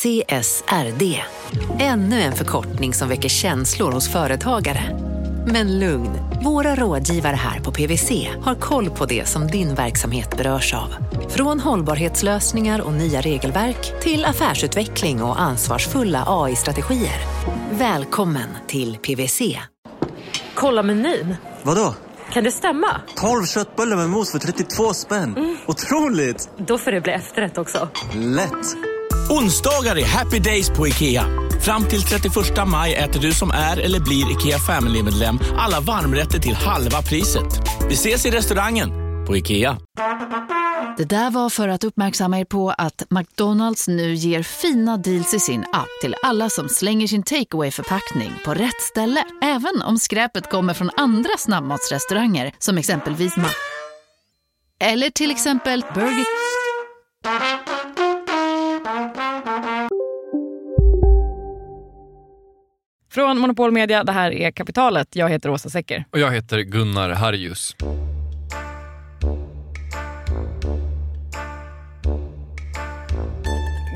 CSRD. Ännu en förkortning som väcker känslor hos företagare. Men lugn, våra rådgivare här på PWC har koll på det som din verksamhet berörs av. Från hållbarhetslösningar och nya regelverk till affärsutveckling och ansvarsfulla AI-strategier. Välkommen till PWC. Kolla menyn. Vadå? Kan det stämma? 12 köttbullar med mos för 32 spänn. Mm. Otroligt! Då får det bli efterrätt också. Lätt! Onsdagar är happy days på IKEA. Fram till 31 maj äter du som är eller blir IKEA Family-medlem alla varmrätter till halva priset. Vi ses i restaurangen på IKEA. Det där var för att uppmärksamma er på att McDonalds nu ger fina deals i sin app till alla som slänger sin takeaway förpackning på rätt ställe. Även om skräpet kommer från andra snabbmatsrestauranger som exempelvis Ma... Eller till exempel Burger... Från Monopol Media, det här är Kapitalet. Jag heter Åsa Secker. Och jag heter Gunnar Harjus.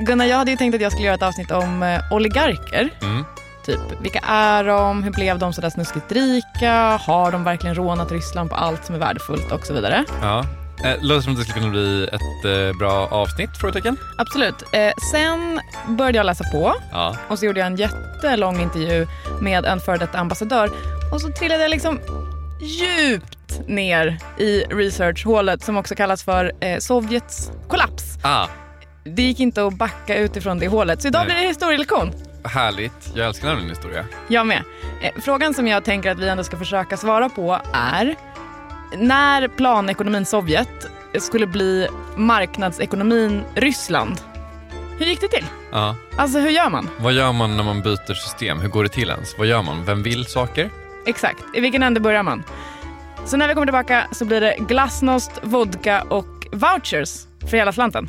Gunnar, jag hade ju tänkt att jag skulle göra ett avsnitt om eh, oligarker. Mm. Typ, vilka är de? Hur blev de så där snuskigt rika? Har de verkligen rånat Ryssland på allt som är värdefullt och så vidare? Ja. Eh, låter som att det skulle kunna bli ett eh, bra avsnitt? Frågetecken. Absolut. Eh, sen började jag läsa på ja. och så gjorde jag en jättelång intervju med en före detta ambassadör och så trillade jag liksom djupt ner i researchhålet som också kallas för eh, Sovjets kollaps. Ah. Det gick inte att backa utifrån det hålet, så idag Nej. blir det historielektion. Härligt. Jag älskar nämligen historia. Jag med. Eh, frågan som jag tänker att vi ändå ska försöka svara på är när planekonomin Sovjet skulle bli marknadsekonomin Ryssland, hur gick det till? Ja. Alltså hur gör man? Vad gör man när man byter system? Hur går det till ens? Vad gör man? Vem vill saker? Exakt. I vilken ände börjar man? Så när vi kommer tillbaka så blir det glasnost, vodka och vouchers för hela slanten.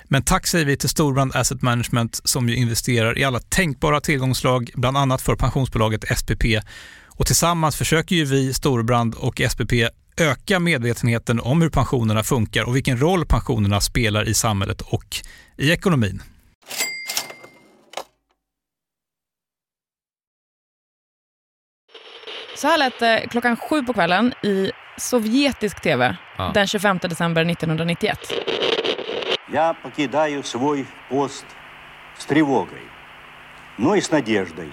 Men tack säger vi till Storbrand Asset Management som ju investerar i alla tänkbara tillgångslag, bland annat för pensionsbolaget SPP. Och tillsammans försöker ju vi, Storbrand och SPP öka medvetenheten om hur pensionerna funkar och vilken roll pensionerna spelar i samhället och i ekonomin. Så här lät det klockan sju på kvällen i sovjetisk tv ja. den 25 december 1991 Я покидаю свой пост с тревогой, но и с надеждой,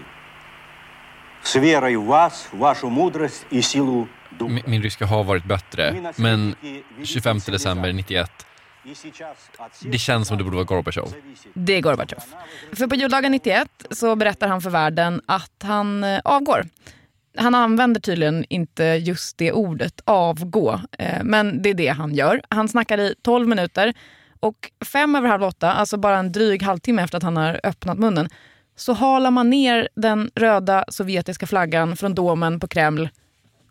с верой в вас, вашу мудрость и силу Min, min ryska har varit bättre, men 25 december 91 det känns som det borde vara Gorbatjov. Det är Gorbatjov. För på juldagen 91 så berättar han för världen att han eh, avgår han använder tydligen inte just det ordet, avgå. Eh, men det är det han gör. Han snackar i 12 minuter och fem över halv åtta, alltså bara en dryg halvtimme efter att han har öppnat munnen, så halar man ner den röda sovjetiska flaggan från domen på Kreml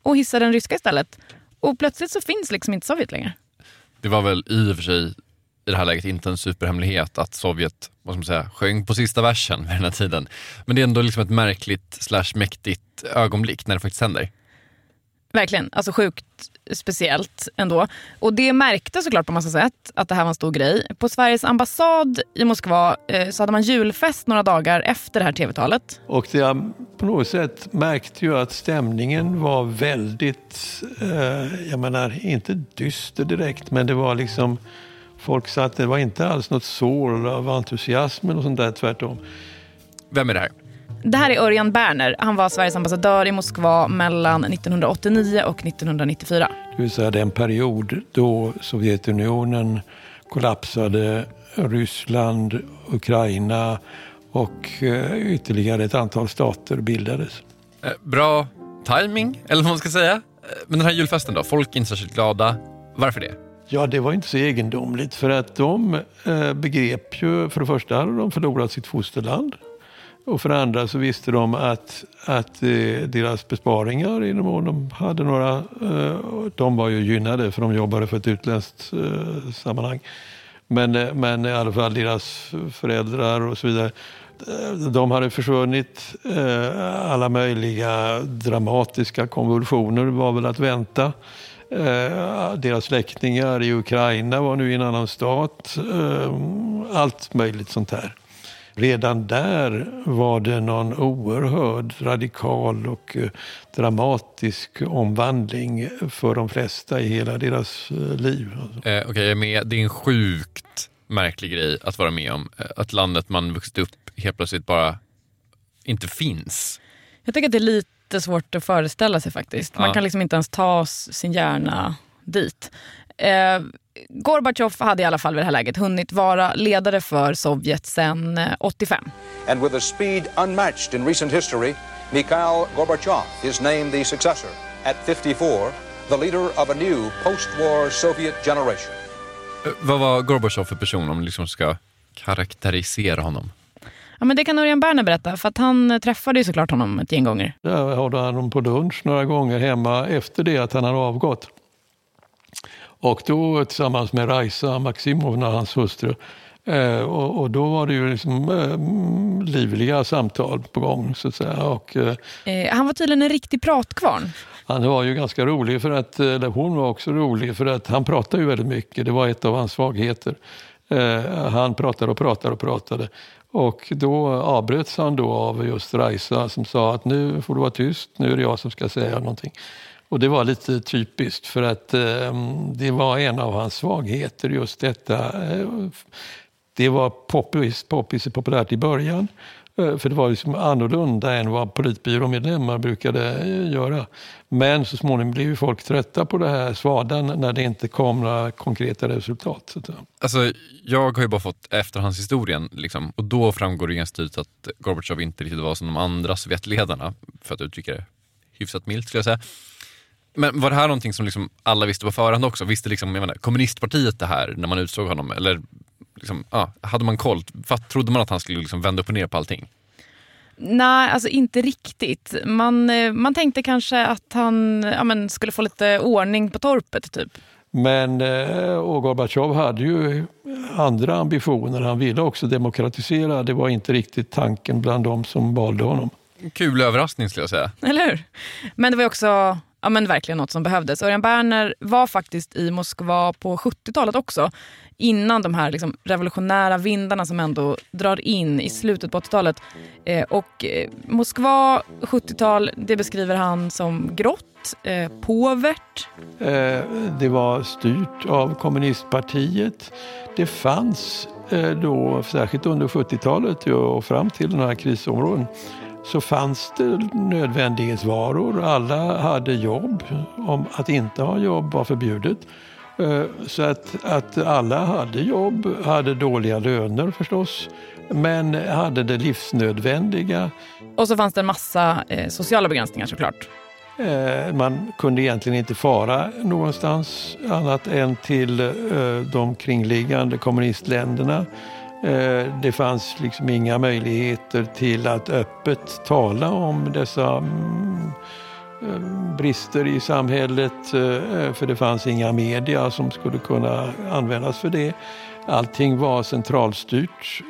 och hissar den ryska istället. Och plötsligt så finns liksom inte Sovjet längre. Det var väl i och för sig i det här läget inte en superhemlighet att Sovjet vad ska man säga, sjöng på sista versen vid den här tiden. Men det är ändå liksom ett märkligt slash mäktigt ögonblick när det faktiskt händer. Verkligen, alltså sjukt speciellt ändå. Och det märktes såklart på massa sätt att det här var en stor grej. På Sveriges ambassad i Moskva eh, så hade man julfest några dagar efter det här tv-talet. Och det, jag på något sätt märkte ju att stämningen var väldigt, eh, jag menar inte dyster direkt, men det var liksom Folk sa att det var inte alls något sår av entusiasm och sånt där, tvärtom. Vem är det här? Det här är Örjan Berner. Han var Sveriges ambassadör i Moskva mellan 1989 och 1994. Det vill säga den period då Sovjetunionen kollapsade, Ryssland, Ukraina och eh, ytterligare ett antal stater bildades. Eh, bra timing eller vad man ska säga. Eh, men den här julfesten då, folk är inte särskilt glada. Varför det? Ja, det var inte så egendomligt för att de begrep ju, för det första hade de förlorat sitt fosterland och för det andra så visste de att, att eh, deras besparingar, i mån de hade några, eh, de var ju gynnade för de jobbade för ett utländskt eh, sammanhang. Men, eh, men i alla fall deras föräldrar och så vidare, eh, de hade försvunnit. Eh, alla möjliga dramatiska konvulsioner var väl att vänta. Deras släktingar i Ukraina var nu i en annan stat. Allt möjligt sånt här. Redan där var det någon oerhörd radikal och eh, dramatisk omvandling för de flesta i hela deras liv. Eh, Okej, okay, jag är med. Det är en sjukt märklig grej att vara med om. Att landet man vuxit upp helt plötsligt bara inte finns. Jag tycker att det är lite jättesvårt att föreställa sig faktiskt. Man ja. kan liksom inte ens ta sin hjärna dit. Eh, Gorbatjov hade i alla fall vid det här läget hunnit vara ledare för Sovjet sedan 85. Eh, And with a speed unmatched in recent history, Mikhail Gorbachev is named the successor at 54, the leader of a new post-war Soviet generation. Eh, vad var Gorbatjov för person om man liksom ska karaktärisera honom? Ja, men det kan Örjan Berner berätta, för att han träffade ju såklart honom ett gäng gånger. Där hade han honom på lunch några gånger hemma efter det att han hade avgått. Och då tillsammans med Raisa Maximovna, hans hustru. Eh, och, och, då var det ju liksom, eh, livliga samtal på gång så att säga. Och, eh, eh han var tydligen en riktig pratkvarn. Han var ju ganska rolig, för att, eller hon var också rolig, för att han pratade ju väldigt mycket. Det var ett av hans svagheter. Eh, han pratade och pratade och pratade. Och då avbröts han då av just Raisa som sa att nu får du vara tyst, nu är det jag som ska säga någonting. Och det var lite typiskt för att eh, det var en av hans svagheter just detta. Eh, det var poppis, poppis populärt i början eh, för det var liksom annorlunda än vad politbyråmedlemmar brukade eh, göra. Men så småningom blev ju folk trötta på det här svadan när det inte kom några konkreta resultat. Alltså, jag har ju bara fått efterhandshistorien liksom, och då framgår det ganska tydligt att Gorbatjov inte riktigt var som de andra Sovjetledarna, för att uttrycka det hyfsat milt skulle jag säga. Men var det här någonting som liksom alla visste på förhand också? Visste liksom, jag menar, kommunistpartiet det här när man utsåg honom? Eller liksom, ja, hade man koll? Trodde man att han skulle liksom vända upp och ner på allting? Nej, alltså inte riktigt. Man, eh, man tänkte kanske att han ja, men, skulle få lite ordning på torpet. typ. Men eh, och Gorbatjov hade ju andra ambitioner. Han ville också demokratisera. Det var inte riktigt tanken bland de som valde honom. Kul överraskning skulle jag säga. Eller hur? Men det var också ja, men verkligen något som behövdes. Örjan Berner var faktiskt i Moskva på 70-talet också innan de här liksom, revolutionära vindarna som ändå drar in i slutet på 80-talet. Eh, och eh, Moskva 70-tal, det beskriver han som grått, eh, påvert. Eh, det var styrt av kommunistpartiet. Det fanns eh, då, särskilt under 70-talet och fram till den här krisområden, så fanns det nödvändighetsvaror. Alla hade jobb. Om att inte ha jobb var förbjudet. Eh, så att, att alla hade jobb, hade dåliga löner förstås, men hade det livsnödvändiga. Och så fanns det en massa eh, sociala begränsningar såklart. Eh, man kunde egentligen inte fara någonstans annat än till de kringliggande kommunistländerna. Eh, det fanns liksom inga möjligheter till att öppet tala om dessa mm, eh, brister i samhället eh, för det fanns inga media som skulle kunna användas för det. Allting var centralstyrt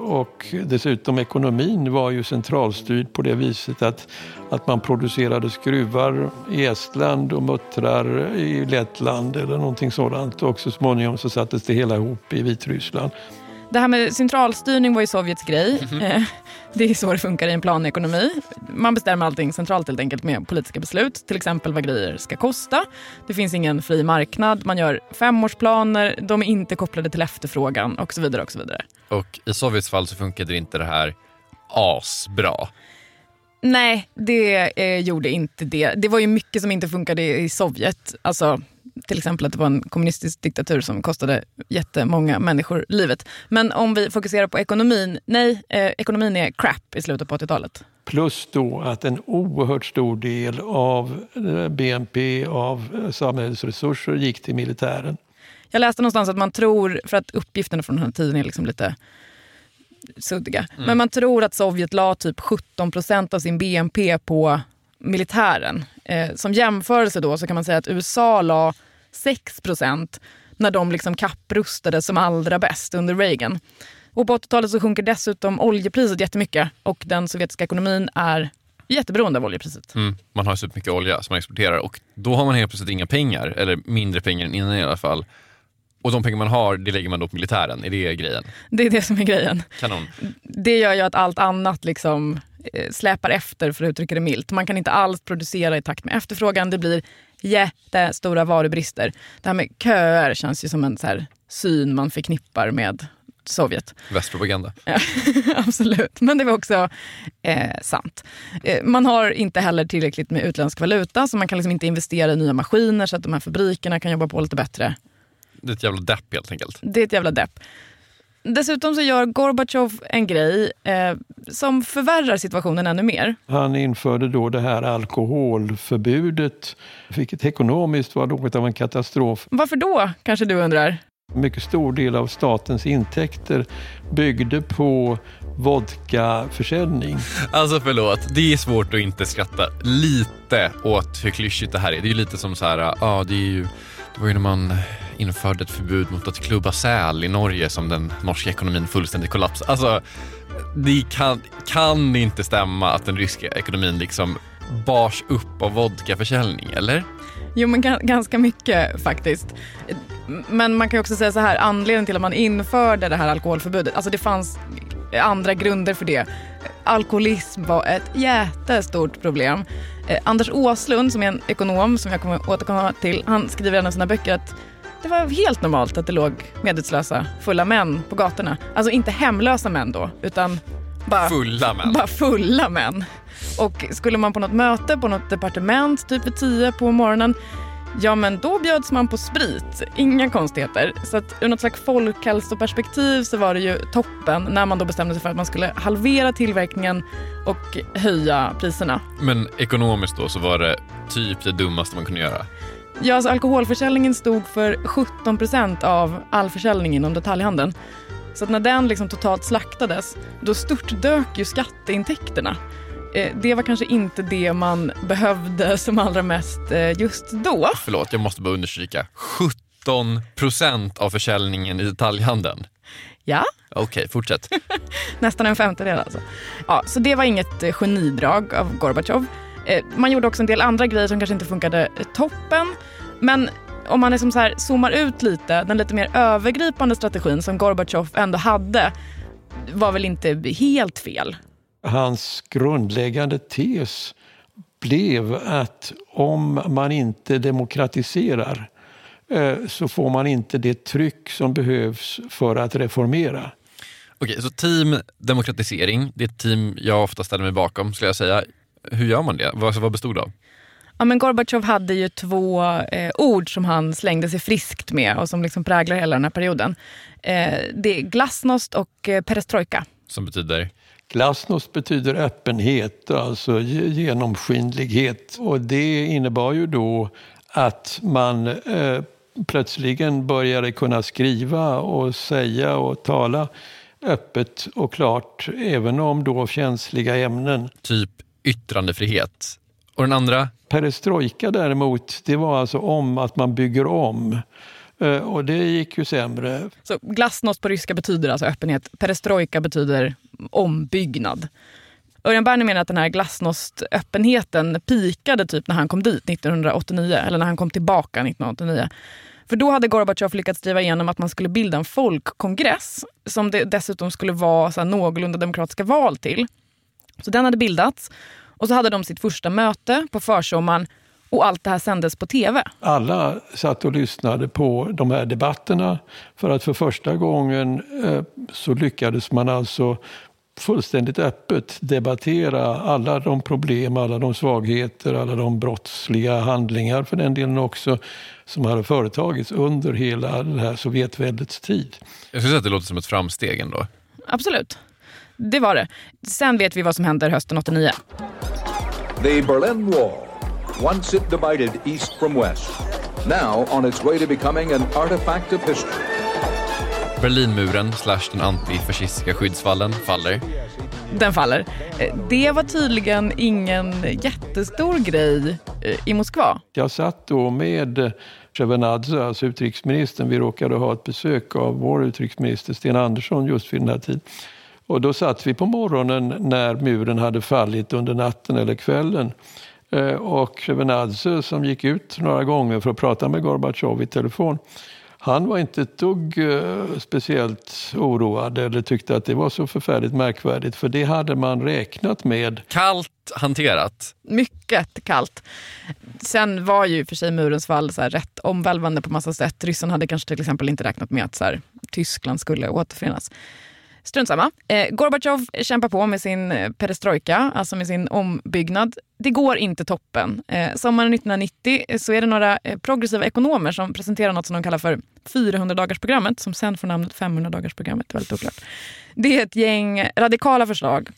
och dessutom ekonomin var ju centralstyrd på det viset att, att man producerade skruvar i Estland och muttrar i Lettland eller någonting sådant och så småningom så sattes det hela ihop i Vitryssland. Det här med centralstyrning var ju Sovjets grej. Mm. Det är så det funkar i en planekonomi. Man bestämmer allting centralt helt enkelt med politiska beslut. Till exempel vad grejer ska kosta. Det finns ingen fri marknad. Man gör femårsplaner. De är inte kopplade till efterfrågan och så vidare. Och så vidare. Och i Sovjets fall så funkade inte det här asbra. Nej, det eh, gjorde inte det. Det var ju mycket som inte funkade i Sovjet. Alltså, till exempel att det var en kommunistisk diktatur som kostade jättemånga människor livet. Men om vi fokuserar på ekonomin, nej, eh, ekonomin är crap i slutet på 80-talet. Plus då att en oerhört stor del av eh, BNP, av eh, samhällets resurser gick till militären. Jag läste någonstans att man tror, för att uppgifterna från den här tiden är liksom lite suddiga, mm. men man tror att Sovjet la typ 17 procent av sin BNP på militären. Eh, som jämförelse då så kan man säga att USA la 6% när de liksom kapprustade som allra bäst under Reagan. Och på 80-talet så sjunker dessutom oljepriset jättemycket och den sovjetiska ekonomin är jätteberoende av oljepriset. Mm, man har supermycket olja som man exporterar och då har man helt plötsligt inga pengar, eller mindre pengar än innan i alla fall. Och de pengar man har, det lägger man då på militären. Är det grejen? Det är det som är grejen. Kanon. Det gör ju att allt annat liksom släpar efter för att uttrycka det milt. Man kan inte alls producera i takt med efterfrågan. Det blir jättestora varubrister. Det här med köer känns ju som en så här syn man förknippar med Sovjet. Västpropaganda. Ja, absolut, men det var också eh, sant. Eh, man har inte heller tillräckligt med utländsk valuta så man kan liksom inte investera i nya maskiner så att de här fabrikerna kan jobba på lite bättre. Det är ett jävla depp helt enkelt. Det är ett jävla depp. Dessutom så gör Gorbatjov en grej eh, som förvärrar situationen ännu mer. Han införde då det här alkoholförbudet, vilket ekonomiskt var något av en katastrof. Varför då, kanske du undrar? En mycket stor del av statens intäkter byggde på vodkaförsäljning. Alltså förlåt, det är svårt att inte skratta lite åt hur klyschigt det här är. Det är lite som så här, ja det är ju, det var ju när man införde ett förbud mot att klubba säl i Norge som den norska ekonomin fullständigt kollapsade. Alltså, det kan, kan inte stämma att den ryska ekonomin liksom bars upp av vodkaförsäljning, eller? Jo, men ganska mycket faktiskt. Men man kan också säga så här, anledningen till att man införde det här alkoholförbudet, alltså det fanns andra grunder för det. Alkoholism var ett jättestort problem. Eh, Anders Åslund, som är en ekonom som jag kommer återkomma till, han skriver i en av sina böcker att det var helt normalt att det låg medvetslösa, fulla män på gatorna. Alltså inte hemlösa män då, utan bara fulla män. Bara fulla män. Och skulle man på något möte på något departement, typ vid tio på morgonen, ja men då bjöds man på sprit. Inga konstigheter. Så att ur något slags folkhälsoperspektiv så var det ju toppen när man då bestämde sig för att man skulle halvera tillverkningen och höja priserna. Men ekonomiskt då så var det typ det dummaste man kunde göra? Ja, alltså alkoholförsäljningen stod för 17 procent av all försäljning inom detaljhandeln. Så att när den liksom totalt slaktades, då störtdök ju skatteintäkterna. Eh, det var kanske inte det man behövde som allra mest eh, just då. Förlåt, jag måste bara understryka. 17 procent av försäljningen i detaljhandeln. Ja. Okej, okay, fortsätt. Nästan en femtedel alltså. Ja, så det var inget eh, genidrag av Gorbatjov. Man gjorde också en del andra grejer som kanske inte funkade toppen. Men om man liksom så här zoomar ut lite, den lite mer övergripande strategin som Gorbatjov ändå hade var väl inte helt fel. Hans grundläggande tes blev att om man inte demokratiserar eh, så får man inte det tryck som behövs för att reformera. Okej, så team demokratisering, det är ett team jag ofta ställer mig bakom skulle jag säga. Hur gör man det? Vad, vad bestod det av? Ja, men Gorbatjov hade ju två eh, ord som han slängde sig friskt med och som liksom präglar hela den här perioden. Eh, det är glasnost och eh, perestrojka. Som betyder? Glasnost betyder öppenhet, alltså genomskinlighet. Och det innebar ju då att man eh, plötsligen började kunna skriva och säga och tala öppet och klart, även om då känsliga ämnen. Typ yttrandefrihet. Och den andra? Perestrojka däremot, det var alltså om att man bygger om eh, och det gick ju sämre. Så glasnost på ryska betyder alltså öppenhet. Perestrojka betyder ombyggnad. Örjan Berner menar att den här glasnost-öppenheten pikade typ när han kom dit 1989, eller när han kom tillbaka 1989. För då hade Gorbatjov lyckats driva igenom att man skulle bilda en folkkongress som det dessutom skulle vara så här någorlunda demokratiska val till. Så den hade bildats och så hade de sitt första möte på försommaren och allt det här sändes på tv. Alla satt och lyssnade på de här debatterna för att för första gången eh, så lyckades man alltså fullständigt öppet debattera alla de problem, alla de svagheter, alla de brottsliga handlingar för den delen också som hade företagits under hela det här Sovjetväldets tid. Jag skulle säga att det låter som ett framsteg ändå. Absolut. Det var det. Sen vet vi vad som händer hösten 89. The Berlin Wall, once it divided east from west, now on its way to becoming an artifact of history. Berlinmuren slash den antifascistiska skyddsvallen faller. Den faller. Eh, Det var tydligen ingen jättestor grej eh, i Moskva. Jag satt då med Shevardnadze, alltså utrikesministern. Vi råkade ha ett besök av vår utrikesminister Sten Andersson just vid den här tiden. Och då satt vi på morgonen när muren hade fallit under natten eller kvällen. Eh, Och Shevardnadze som gick ut några gånger för att prata med Gorbatjov i telefon. Han var inte ett dugg eh, speciellt oroad eller tyckte att det var så förfärligt märkvärdigt för det hade man räknat med. Kallt hanterat. Mycket kallt. Sen var ju för sig murens fall så här rätt omvälvande på massa sätt. Ryssarna hade kanske till exempel inte räknat med att så här, Tyskland skulle återförenas. Strunt samma. Eh, Gorbatjov kämpar på med sin eh, perestrojka, alltså med sin ombyggnad. Det går inte toppen. Eh, sommaren 1990 eh, så är det några eh, progressiva ekonomer som presenterar något som de kallar för 400-dagarsprogrammet, som sen får namnet 500-dagarsprogrammet. Det är väldigt oklart. Det är ett gäng radikala förslag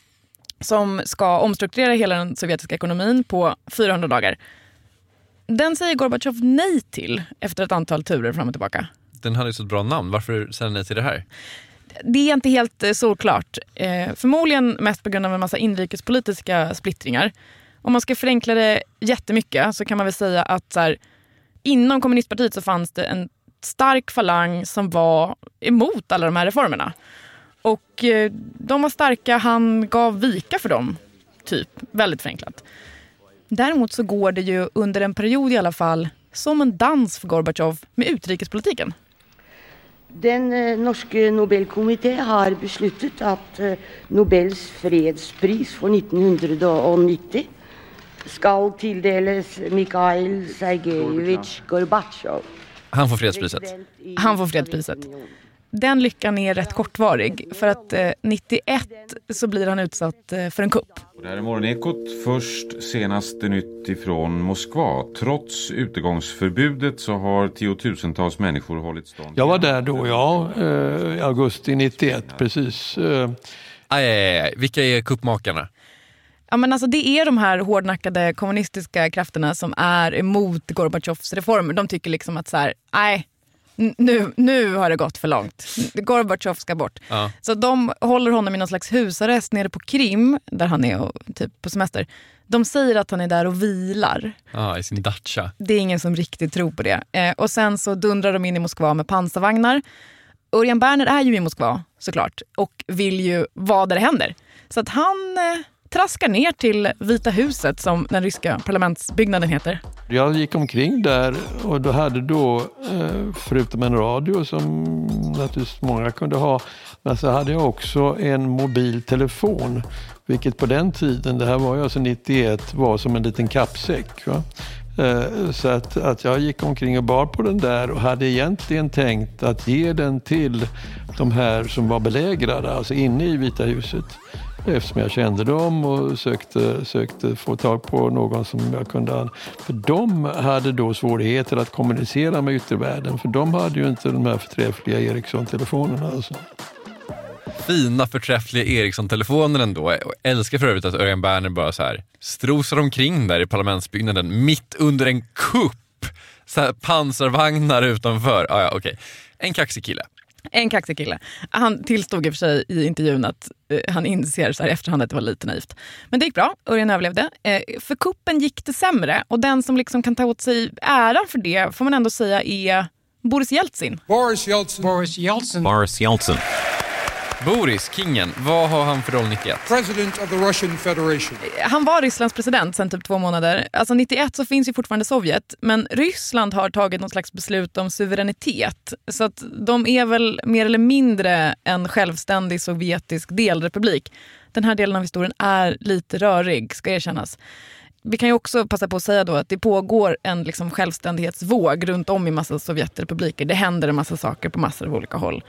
som ska omstrukturera hela den sovjetiska ekonomin på 400 dagar. Den säger Gorbatjov nej till efter ett antal turer fram och tillbaka. Den hade ju så ett bra namn. Varför säger nej till det här? Det är inte helt eh, solklart. Eh, förmodligen mest på grund av en massa inrikespolitiska splittringar. Om man ska förenkla det jättemycket så kan man väl säga att så här, inom kommunistpartiet så fanns det en stark falang som var emot alla de här reformerna. Och eh, de var starka, han gav vika för dem. Typ, väldigt förenklat. Däremot så går det ju under en period i alla fall som en dans för Gorbatjov med utrikespolitiken. Den eh, norske Nobelkomité har besluttet at eh, Nobels fredspris for 1990 skal tildeles Mikhail Sergejevitsj Gorbatsjov. Han får fredspriset. Han får fredspriset. Den lyckan är rätt kortvarig för att eh, 91 så blir han utsatt eh, för en kupp. Det här är Morgonekot. Först senaste nytt ifrån Moskva. Trots utegångsförbudet så har tiotusentals människor hållit stånd. Jag var där då, ja, eh, augusti 91, precis. Eh, Aj, aj, aj. Vilka är kuppmakarna? Ja, men alltså, det är de här hårdnackade kommunistiska krafterna som är emot Gorbatjovs reformer. De tycker liksom att så här, nej, nu, nu har det gått för långt. Gorbatjov ska bort. Ja. Så de håller honom i någon slags husarrest nere på Krim, där han är och, typ, på semester. De säger att han är där och vilar. Ja, i sin dacha. Det är ingen som riktigt tror på det. Eh, och sen så dundrar de in i Moskva med pansarvagnar. Örjan Berner är ju i Moskva såklart och vill ju vara där det händer. Så att han eh, traskar ner till Vita huset som den ryska parlamentsbyggnaden heter. Jag gick omkring där och då hade då, eh, förutom en radio som naturligtvis många kunde ha, men så hade jag också en mobiltelefon. Vilket på den tiden, det här var ju alltså 91, var som en liten kappsäck. Va? Eh, så att, att jag gick omkring och bar på den där och hade egentligen tänkt att ge den till de här som var belägrade, alltså inne i Vita huset. Eftersom jag kände dem och sökte, sökte få tag på någon som jag kunde... För de hade då svårigheter att kommunicera med yttervärlden för de hade ju inte de här förträffliga Ericsson-telefonerna. Alltså. Fina förträffliga Ericsson-telefoner ändå. Jag älskar för övrigt att Örjan Berner bara så här strosar omkring där i parlamentsbyggnaden mitt under en kupp. Så här pansarvagnar utanför. Ah, ja, okej. En kaxig kille. En kaxig kille. Han tillstod i och för sig i intervjun att eh, han inser så här efterhand att det var lite naivt. Men det gick bra. Örjan överlevde. Eh, för kuppen gick det sämre och den som liksom kan ta åt sig äran för det får man ändå säga är Boris Jeltsin. Boris Yeltsin. Boris Yeltsin. Boris Yeltsin. Boris, kingen, vad har han för roll 91? President of the Russian Federation. Han var Rysslands president sedan typ två månader. Alltså 91 så finns ju fortfarande Sovjet, men Ryssland har tagit något slags beslut om suveränitet. Så att de är väl mer eller mindre en självständig sovjetisk delrepublik. Den här delen av historien är lite rörig, ska erkännas. Vi kan ju också passa på att säga då att det pågår en liksom självständighetsvåg runt om i massa Sovjetrepubliker. Det händer en massa saker på massor av olika håll.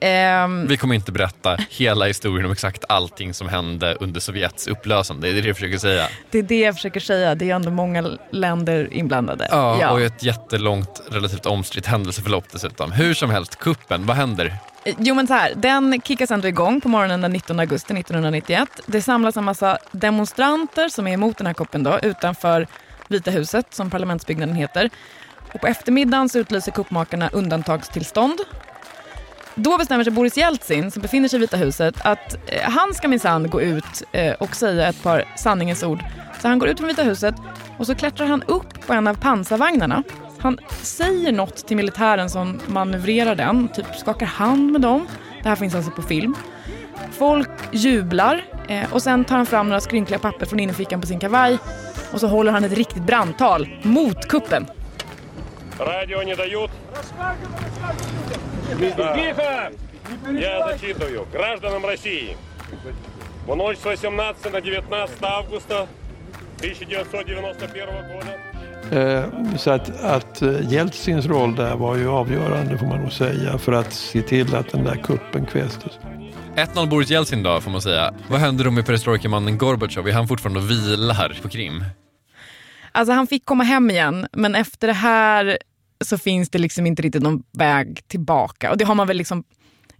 Ehm, Vi kommer inte berätta hela historien om exakt allting som hände under Sovjets upplösande. Det är det jag försöker säga. det är det jag försöker säga. Det är ändå många länder inblandade. Ja, och ett jättelångt, relativt omstritt händelseförlopp dessutom. Hur som helst, kuppen, vad händer? Jo men så här, den kickas ändå igång på morgonen den 19 augusti 1991. Det samlas en massa demonstranter som är emot den här kuppen då, utanför Vita huset som parlamentsbyggnaden heter. Och på eftermiddagen så utlyser kuppmakarna undantagstillstånd. Då bestämmer sig Boris Jeltsin, som befinner sig i Vita huset, att eh, han ska minsann gå ut eh, och säga ett par sanningens ord. Så han går ut från Vita huset och så klättrar han upp på en av pansarvagnarna. Han säger något till militären som manövrerar den, typ skakar hand med dem. Det här finns alltså på film. Folk jublar eh, och sen tar han fram några skrynkliga papper från innerfickan på sin kavaj och så håller han ett riktigt brandtal mot kuppen. Радио не дают. Тихо! Я зачитываю. Гражданам России. В ночь с 18 на 19 августа 1991 года Eh, Så att, att eh, Jeltsins roll där var ju avgörande får man nog säga för att se till att den där kuppen kvästes. 1-0 Boris Jeltsin då, får man säga. Vad händer då med perestrojkamannen Gorbatjov? Är han fortfarande och vilar på Krim? Alltså han fick komma hem igen, men efter det här så finns det liksom inte riktigt någon väg tillbaka. Och det har man väl liksom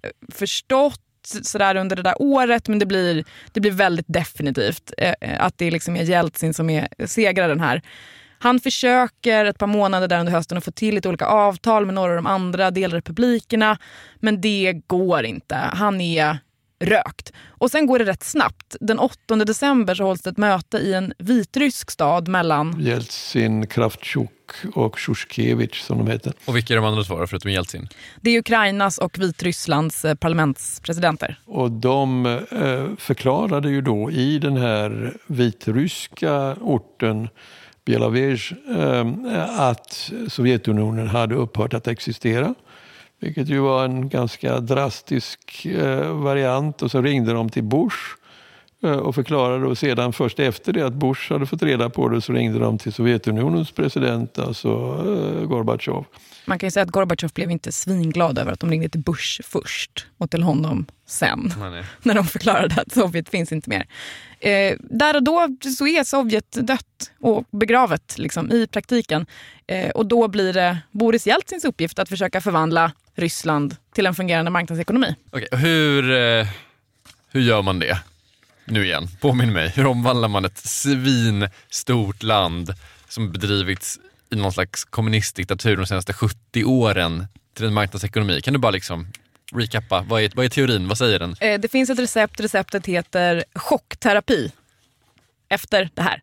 eh, förstått sådär under det där året, men det blir, det blir väldigt definitivt eh, eh att det liksom är Jeltsin som är segraren här. Han försöker ett par månader där under hösten att få till lite olika avtal med några av de andra delrepublikerna, men det går inte. Han är rökt. Och sen går det rätt snabbt. Den 8 december så hålls det ett möte i en vitrysk stad mellan Jeltsin, Kravtjuk och Sjuskevich som de heter. Och vilka är de andra två förutom Jeltsin? det är Ukrainas och Vitrysslands eh, parlamentspresidenter. Och de eh, förklarade ju då i den här vitryska orten Bielavej eh, att Sovjetunionen hade upphört att existera. Vilket ju var en ganska drastisk variant. Och så ringde de till Bush och förklarade och sedan först efter det att Bush hade fått reda på det så ringde de till Sovjetunionens president, alltså eh, Gorbatjov. Man kan ju säga att Gorbatjov blev inte svinglad över att de ringde till Bush först och till honom sen. När de förklarade att Sovjet finns inte mer. Eh, där och då så är Sovjet dött och begravet liksom, i praktiken. Eh, och då blir det Boris Jeltsins uppgift att försöka förvandla Ryssland till en fungerande marknadsekonomi. Okej, hur, eh, hur gör man det? Nu igen, påminn mig. Hur omvandlar man ett svinstort land som bedrivits i någon slags kommunistdiktatur de senaste 70 åren till en marknadsekonomi? Kan du bara liksom recappa? Vad är, vad är teorin? Vad säger den? Eh, det finns ett recept, receptet heter chockterapi. Efter det här.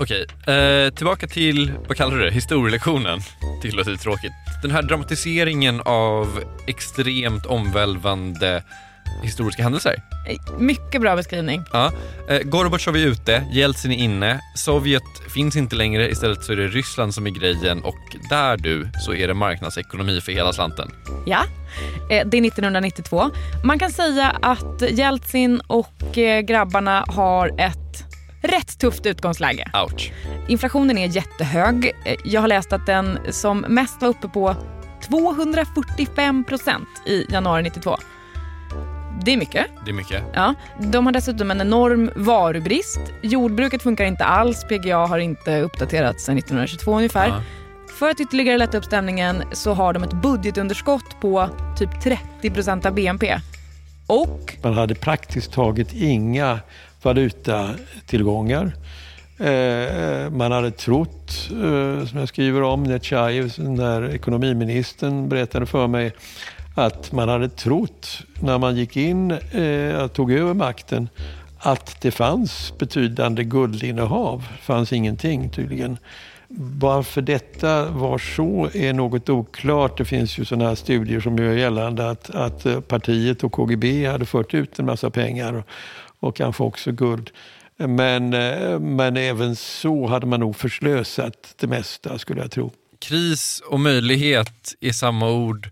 Okej, eh, tillbaka till, vad kallar du det, historielektionen. Det låter tråkigt. Den här dramatiseringen av extremt omvälvande historiska händelser. Mycket bra beskrivning. Ja. Eh, Gorbatjov är ute, Jeltsin är inne, Sovjet finns inte längre, istället så är det Ryssland som är grejen och där du så är det marknadsekonomi för hela slanten. Ja, eh, det är 1992. Man kan säga att Jeltsin och eh, grabbarna har ett rätt tufft utgångsläge. Ouch. Inflationen är jättehög. Eh, Jag har läst att den som mest var uppe på 245 procent i januari 92. Det är mycket. Det är mycket. Ja, de har dessutom en enorm varubrist. Jordbruket funkar inte alls. PGA har inte uppdaterats sedan 1922 ungefär. Ja. För att ytterligare lätta upp stämningen så har de ett budgetunderskott på typ 30 procent av BNP. Och Man hade praktiskt taget inga valutatillgångar. Eh, man hade trott, eh, som jag skriver om, Nechayev, den där ekonomiministern berättade för mig, att man hade trott när man gick in eh, och tog över makten att det fanns betydande guldinnehav. Det fanns ingenting tydligen. Varför detta var så är något oklart. Det finns ju sådana här studier som gör gällande att, att partiet och KGB hade fört ut en massa pengar och, kanske också guld. Men, eh, men även så hade man nog förslösat det mesta skulle jag tro. Kris och möjlighet är samma ord.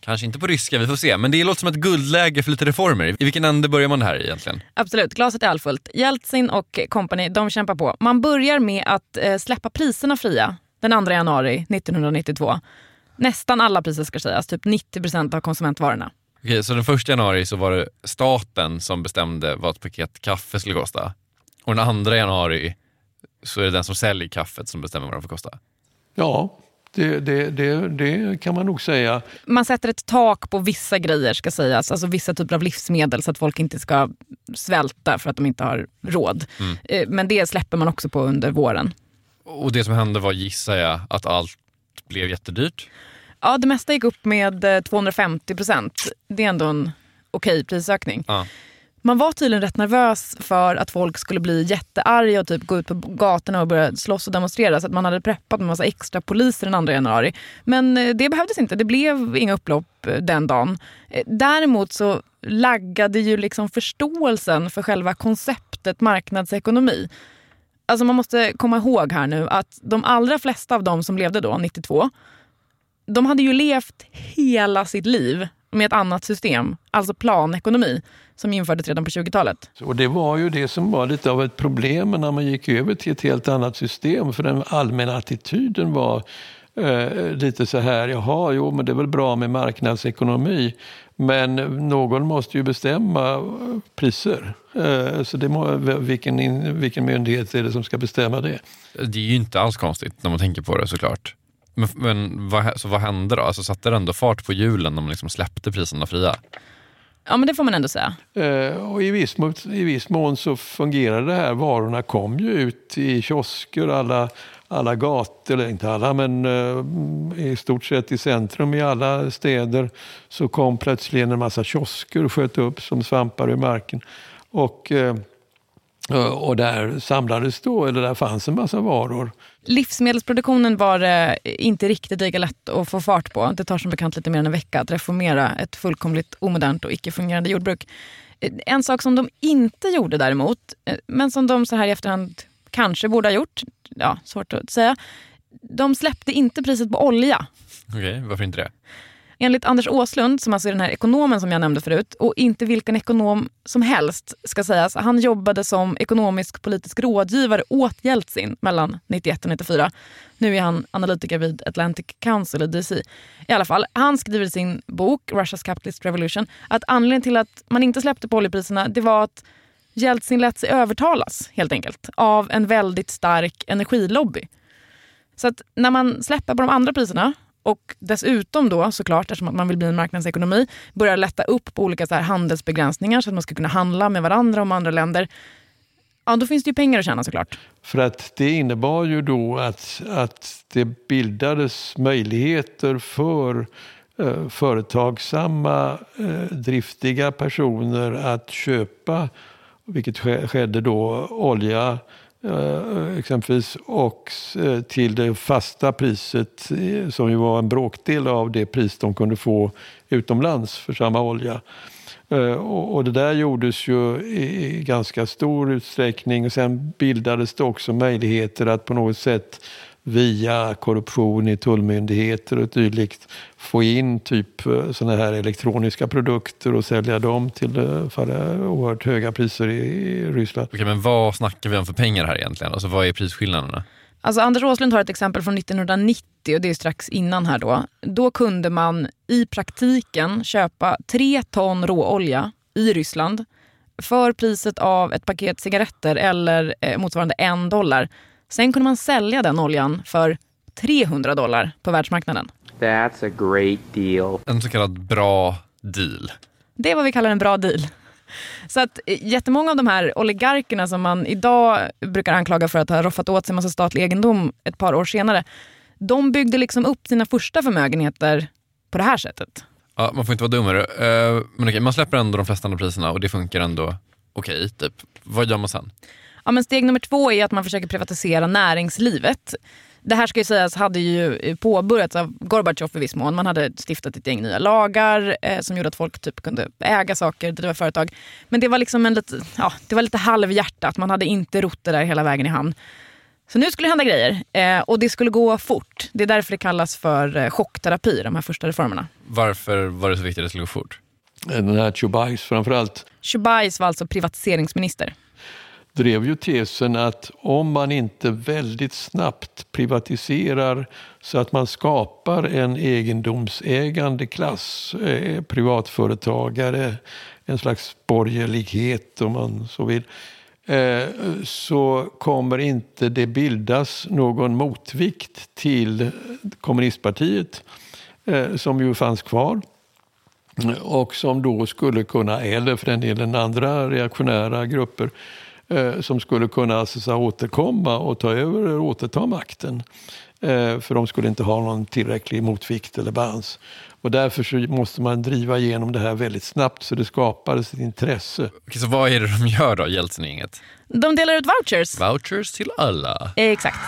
Kanske inte på ryska, vi får se. Men det låter som ett guldläge för lite reformer. I vilken ände börjar man här egentligen? absolut, glaset är halvfullt. Jeltsin och company, de kämpar på. Man börjar med att eh, släppa priserna fria den 2 januari 1992. Nästan alla priser ska sägas, typ 90 procent av konsumentvarorna. Okej, så den första januari så var det staten som bestämde vad ett paket kaffe skulle kosta. Och den andra januari så är det den som säljer kaffet som bestämmer vad det får kosta. Ja, det, det, det, det kan man nog säga. Man sätter ett tak på vissa grejer ska sägas, alltså vissa typer av livsmedel så att folk inte ska svälta för att de inte har råd. Mm. Eh, Men det släpper man också på under våren. Och det som hände var, gissar jag, att allt blev jättedyrt. Ja, det mesta gick upp med eh, 250 procent. Det är ändå en okej prisökning. Ja. Man var tydligen rätt nervös för att folk skulle bli jättearga och typ gå ut på gatorna och börja slåss och demonstrera. Så att man hade preppat med massa extra poliser den 2 januari. Men eh, det behövdes inte. Det blev inga upplopp eh, den dagen. Eh, Däremot så laggade ju liksom förståelsen för själva konceptet marknadsekonomi. Alltså man måste komma ihåg här nu att de allra flesta av dem som levde då, 92, de hade ju levt hela sitt liv med ett annat system, alltså planekonomi. som infördes redan på 20-talet. Och det var ju det som var lite av ett problem när man gick över till ett helt annat system. För den allmänna attityden var eh, lite så här, jaha, jo men det är väl bra med marknadsekonomi. Men någon måste ju bestämma priser. Eh, så det må, vilken, vilken myndighet är det som ska bestämma det? Det är ju inte alls konstigt när man tänker på det såklart. Men, men vad, så vad hände då? Alltså, satte det ändå fart på hjulen när man liksom släppte priserna fria? Ja, men det får man ändå säga. Eh, och i viss, mån, I viss mån så fungerade det här. Varorna kom ju ut i kiosker, alla, alla gator, eller inte alla, men eh, i stort sett i centrum i alla städer så kom plötsligt en massa kiosker och sköt upp som svampar ur marken. Och, eh, och där samlades då, eller där fanns en massa varor. Livsmedelsproduktionen var eh, inte riktigt lika lätt att få fart på. Det tar som bekant lite mer än en vecka att reformera ett fullkomligt omodernt och icke-fungerande jordbruk. Eh, en sak som de inte gjorde däremot, eh, men som de så här i efterhand kanske borde ha gjort, ja, svårt att säga. De släppte inte priset på olja. Okej, okay, varför inte det? Enligt Anders Åslund, som alltså är den här ekonomen som jag nämnde förut, och inte vilken ekonom som helst ska sägas. Han jobbade som ekonomisk politisk rådgivare åt Jeltsin mellan 91 och 94. Nu är han analytiker vid Atlantic Council i DC. I alla fall, han skriver i sin bok Russia's Capitalist Revolution att anledningen till att man inte släppte på oljepriserna det var att Jeltsin lät sig övertalas helt enkelt av en väldigt stark energilobby. Så att när man släpper på de andra priserna och dessutom då såklart, eftersom man vill bli en marknadsekonomi, börjar lätta upp på olika så här handelsbegränsningar så att man ska kunna handla med varandra och med andra länder. Ja, då finns det ju pengar att tjäna såklart. För att det innebar ju då att, att det bildades möjligheter för eh, företagsamma, eh, driftiga personer att köpa, vilket skedde då, olja Eh, exempelvis och eh, till det fasta priset eh, som ju var en bråkdel av det pris de kunde få utomlands för samma olja. Och det där gjordes ju i ganska stor utsträckning och sen bildades det också möjligheter att på något sätt via korruption i tullmyndigheter och dylikt få in typ eh, sådana här elektroniska produkter och sälja dem till eh, för oerhört höga priser i Ryssland. Okej, men vad snackar vi om för pengar här egentligen? Alltså vad är prisskillnaderna? Alltså Anders Åslund har ett exempel från 1990 och det är strax innan här då. Då kunde man i praktiken köpa tre ton råolja i Ryssland för priset av ett paket cigaretter eller eh, motsvarande en dollar. Sen kunde man sälja den oljan för 300 dollar på världsmarknaden. That's a great deal. En så kallad bra deal. Det är vad vi kallar en bra deal. Så att eh, jättemånga av de här oligarkerna som man idag brukar anklaga för att ha roffat åt sig massa statlig egendom ett par år senare. De byggde liksom upp sina första förmögenheter på det här sättet. Ja, man får inte vara dummare. Uh, men okej, man släpper ändå de flesta andra priserna och det funkar ändå okej. Typ. Vad gör man sen? Ja, men steg nummer två är att man försöker privatisera näringslivet. Det här ska ju sägas hade ju påbörjats av Gorbatjov i viss mån. Man hade stiftat ett gäng nya lagar eh, som gjorde att folk typ kunde äga saker, driva företag. Men det var liksom en lite, ja, det var lite halvhjärtat. Man hade inte rott det där hela vägen i hamn. Så nu skulle det hända grejer eh, och det skulle gå fort. Det är därför det kallas för eh, chockterapi, de här första reformerna. Varför var det så viktigt att det skulle gå fort? Den här Chubais framförallt. Chubais var alltså privatiseringsminister drev ju tesen att om man inte väldigt snabbt privatiserar så att man skapar en egendomsägande klass, eh, privatföretagare, en slags borgerlighet om man så vill, eh, så kommer inte det bildas någon motvikt till kommunistpartiet eh, som ju fanns kvar och som då skulle kunna, eller för den delen andra reaktionära grupper, eh, som skulle kunna alltså, återkomma och ta över och återta makten. Eh, för de skulle inte ha någon tillräcklig motvikt eller balans. Och därför så måste man driva igenom det här väldigt snabbt så det skapades ett intresse. Okej, så vad är det de gör då, Jeltsin-gänget? De delar ut vouchers. Vouchers till alla? exakt.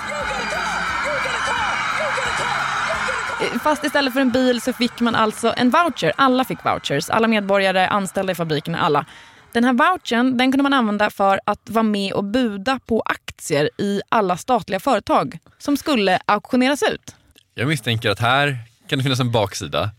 Fast istället för en bil så fick man alltså en voucher. Alla fick vouchers. Alla medborgare, anställda i fabrikerna, alla. Den här vouchern den kunde man använda för att vara med och buda på aktier i alla statliga företag som skulle auktioneras ut. Jag misstänker att här Kan det finnas en baksida?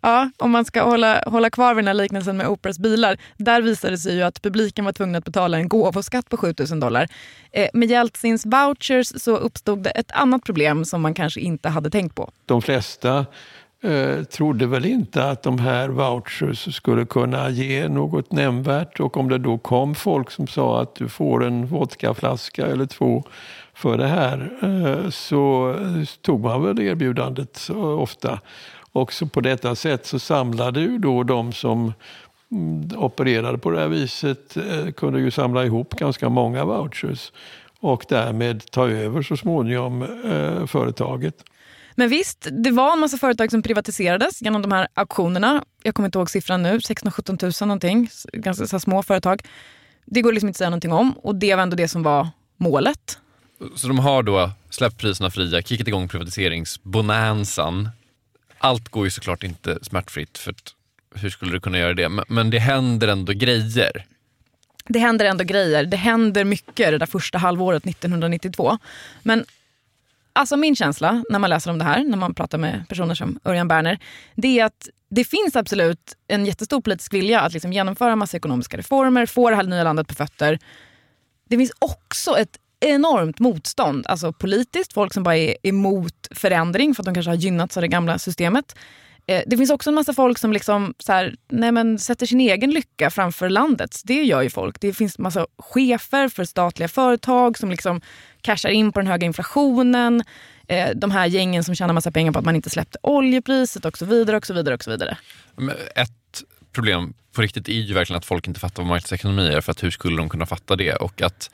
Ja, om man ska hålla, hålla kvar vid den här liknelsen med Operas bilar. Där visade det sig ju att publiken var tvungen att betala en gåvoskatt på 7000 dollar. Eh, med Jeltsins vouchers så uppstod det ett annat problem som man kanske inte hade tänkt på. De flesta eh, trodde väl inte att de här vouchers skulle kunna ge något nämnvärt och om det då kom folk som sa att du får en vodkaflaska eller två för det här eh, så tog man väl erbjudandet ofta. Och så på detta sätt så samlade ju då de som mm, opererade på det här viset eh, kunde ju samla ihop ganska många vouchers och därmed ta över så småningom eh, företaget. Men visst, det var en massa företag som privatiserades genom de här auktionerna. Jag kommer inte ihåg siffran nu, 16 17 000 någonting. Ganska så små företag. Det går liksom inte att säga någonting om och det var ändå det som var målet. Så de har då släppt priserna fria, kickat igång privatiseringsbonanzan. Allt går ju såklart inte smärtfritt, för att, hur skulle du kunna göra det? Men, men det händer ändå grejer. Det händer ändå grejer. Det händer mycket det där första halvåret 1992. Men alltså min känsla när man läser om det här, när man pratar med personer som Örjan Berner, det är att det finns absolut en jättestor politisk vilja att liksom genomföra massa ekonomiska reformer, få det här nya landet på fötter. Det finns också ett enormt motstånd, alltså politiskt, folk som bara är emot förändring för att de kanske har gynnats av det gamla systemet. Eh, det finns också en massa folk som liksom så här, nej men sätter sin egen lycka framför landets. Det gör ju folk. Det finns massa chefer för statliga företag som liksom cashar in på den höga inflationen. Eh, de här gängen som tjänar massa pengar på att man inte släppte oljepriset och så vidare. och så vidare och så vidare. Ett problem på riktigt är ju verkligen att folk inte fattar vad marknadsekonomi är. För att hur skulle de kunna fatta det? Och att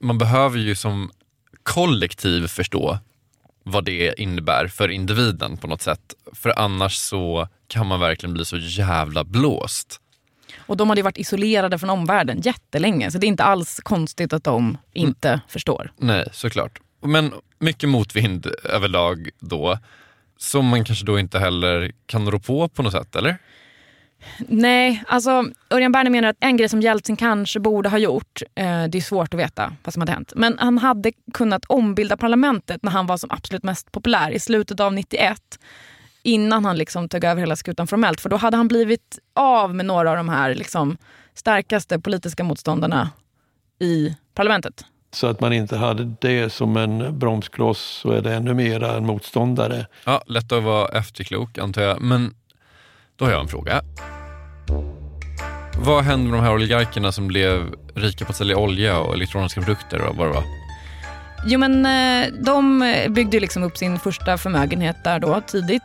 man behöver ju som kollektiv förstå vad det innebär för individen på något sätt. För annars så kan man verkligen bli så jävla blåst. Och de hade ju varit isolerade från omvärlden jättelänge så det är inte alls konstigt att de inte mm. förstår. Nej, såklart. Men mycket motvind överlag då som man kanske då inte heller kan rå på på något sätt, eller? Nej, alltså Örjan Berner menar att en grej som Jeltsin kanske borde ha gjort, eh, det är svårt att veta vad som hade hänt, men han hade kunnat ombilda parlamentet när han var som absolut mest populär i slutet av 91 innan han liksom tog över hela skutan formellt. För då hade han blivit av med några av de här liksom, starkaste politiska motståndarna i parlamentet. Så att man inte hade det som en bromskloss så är det ännu mer en motståndare. Ja, lätt att vara efterklok antar jag. Men då har jag en fråga. Vad hände med de här oligarkerna som blev rika på att sälja olja och elektroniska produkter och vad det var? Jo men eh, de byggde liksom upp sin första förmögenhet där då tidigt.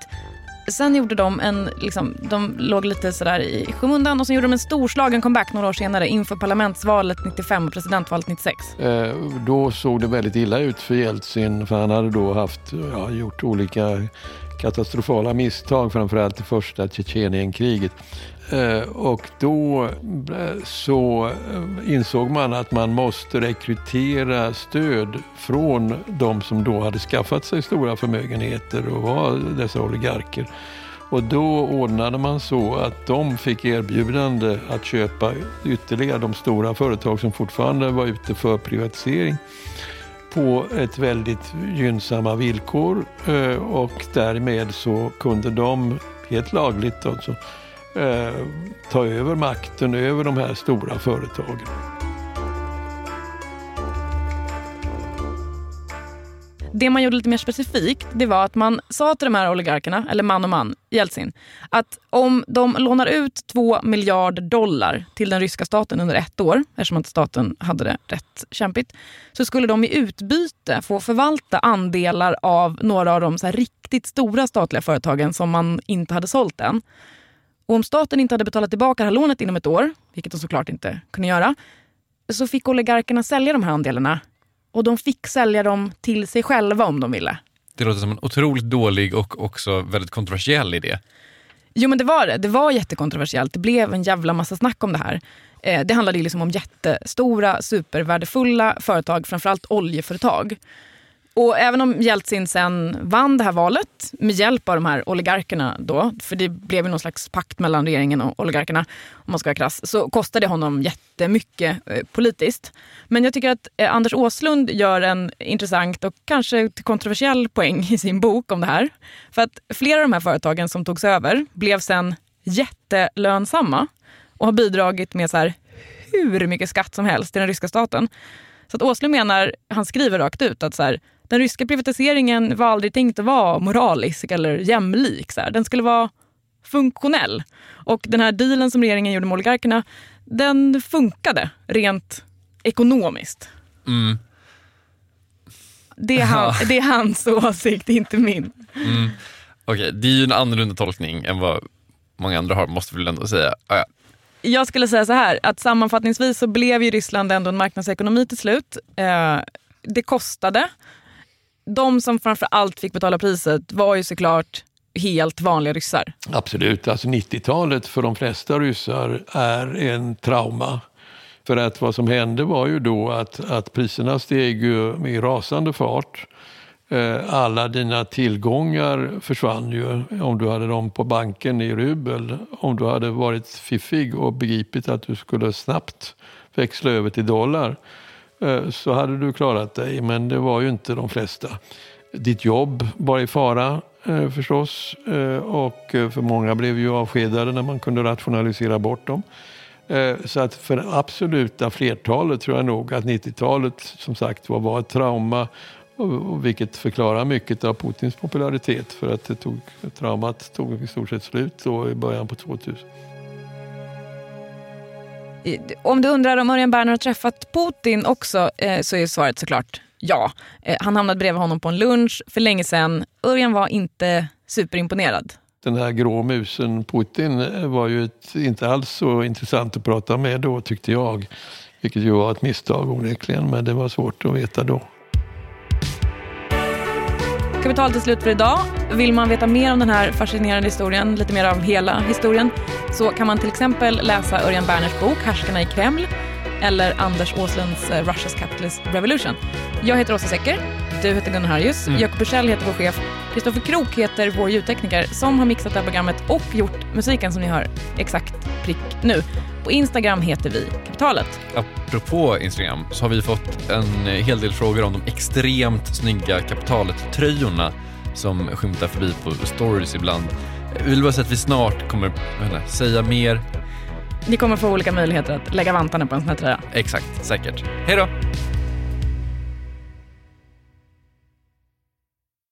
Sen gjorde de en, liksom, de låg lite sådär i skymundan och sen gjorde de en storslagen comeback några år senare inför parlamentsvalet 95 och presidentvalet 96. Eh, då såg det väldigt illa ut för Jeltsin för han hade då haft, ja, gjort olika katastrofala misstag, framförallt det första Tjetjenienkriget. Eh, och då eh, så eh, insåg man att man måste rekrytera stöd från de som då hade skaffat sig stora förmögenheter och var dessa oligarker. Och då ordnade man så att de fick erbjudande att köpa ytterligare de stora företag som fortfarande var ute för privatisering på ett väldigt gynnsamma villkor eh, och därmed så kunde de helt lagligt alltså eh, ta över makten över de här stora företagen. Det man gjorde lite mer specifikt det var att man sa till de här oligarkerna, eller man och man, Jeltsin, att om de lånar ut 2 miljarder dollar till den ryska staten under ett år, eftersom att staten hade det rätt kämpigt, så skulle de i utbyte få förvalta andelar av några av de så riktigt stora statliga företagen som man inte hade sålt än. Och om staten inte hade betalat tillbaka det här lånet inom ett år, vilket de såklart inte kunde göra, så fick oligarkerna sälja de här andelarna. Och de fick sälja dem till sig själva om de ville. Det låter som en otroligt dålig och också väldigt kontroversiell idé. Jo men det var det. Det var jättekontroversiellt. Det blev en jävla massa snack om det här. Eh, det handlade liksom om jättestora, supervärdefulla företag, framförallt oljeföretag. Och även om Jeltsin sen vann det här valet med hjälp av de här oligarkerna då, för det blev ju någon slags pakt mellan regeringen och oligarkerna om man ska vara krass, så kostade det honom jättemycket eh, politiskt. Men jag tycker att eh, Anders Åslund gör en intressant och kanske kontroversiell poäng i sin bok om det här. För att flera av de här företagen som togs över blev sen jättelönsamma och har bidragit med så här hur mycket skatt som helst till den ryska staten. Så att Åslund menar, han skriver rakt ut att så här, den ryska privatiseringen var aldrig tänkt att vara moralisk eller jämlik. Så här. Den skulle vara funktionell. Och den här dealen som regeringen gjorde med oligarkerna, den funkade rent ekonomiskt. Mm. Det är, han, det är hans åsikt, inte min. Mm. Okej, det är ju en annorlunda tolkning än vad många andra har, måste vi väl ändå säga. Ah, ja. Jag skulle säga så här, att sammanfattningsvis så blev ju Ryssland ändå en marknadsekonomi till slut. Eh, det kostade. De som framför allt fick betala priset var ju såklart helt vanliga ryssar. Absolut, alltså 90-talet för de flesta ryssar är en trauma. För att vad som hände var ju då att, att priserna steg ju rasande fart. Eh, alla dina tillgångar försvann ju om du hade dem på banken i rubel. Om du hade varit fiffig och begripit att du skulle snabbt växla över till dollar Eh, så hade du klarat dig, men det var ju inte de flesta. Ditt jobb var i fara eh, förstås eh, och för många blev ju avskedade när man kunde rationalisera bort dem. Så att för det absoluta flertalet tror jag nog att 90-talet som sagt var, var ett trauma vilket förklarar mycket av Putins popularitet för att det tog, traumat tog i stort sett slut då i början på 2000. Om du undrar om Örjan Berner har träffat Putin också eh, så är svaret såklart ja. Eh, han hamnade bredvid honom på en lunch för länge sedan. Örjan var inte superimponerad. Den här grå musen Putin eh, var ju ett, inte alls så intressant att prata med då tyckte jag. Vilket ju var ett misstag onekligen men det var svårt att veta då. Kapitalet är slut för idag. Vill man veta mer om den här fascinerande historien, lite mer av hela historien, så kan man till exempel läsa Örjan Berners bok Härskarna i Kreml eller Anders Åslunds eh, Russia's Capitalist Revolution. Jag heter Åsa Secker, du heter Gunnar Harjus, mm. Jakob Bursell heter vår chef, Kristoffer Krook heter vår ljudtekniker som har mixat det här programmet och gjort musiken som ni hör exakt prick nu. På Instagram heter vi Kapitalet. Apropå Instagram så har vi fått en hel del frågor om de extremt snygga Kapitalet-tröjorna som skymtar förbi på stories ibland. Vi vill bara säga att vi snart kommer inte, säga mer. Ni kommer få olika möjligheter att lägga vantarna på en sån här tröja. Exakt, säkert. Hej då!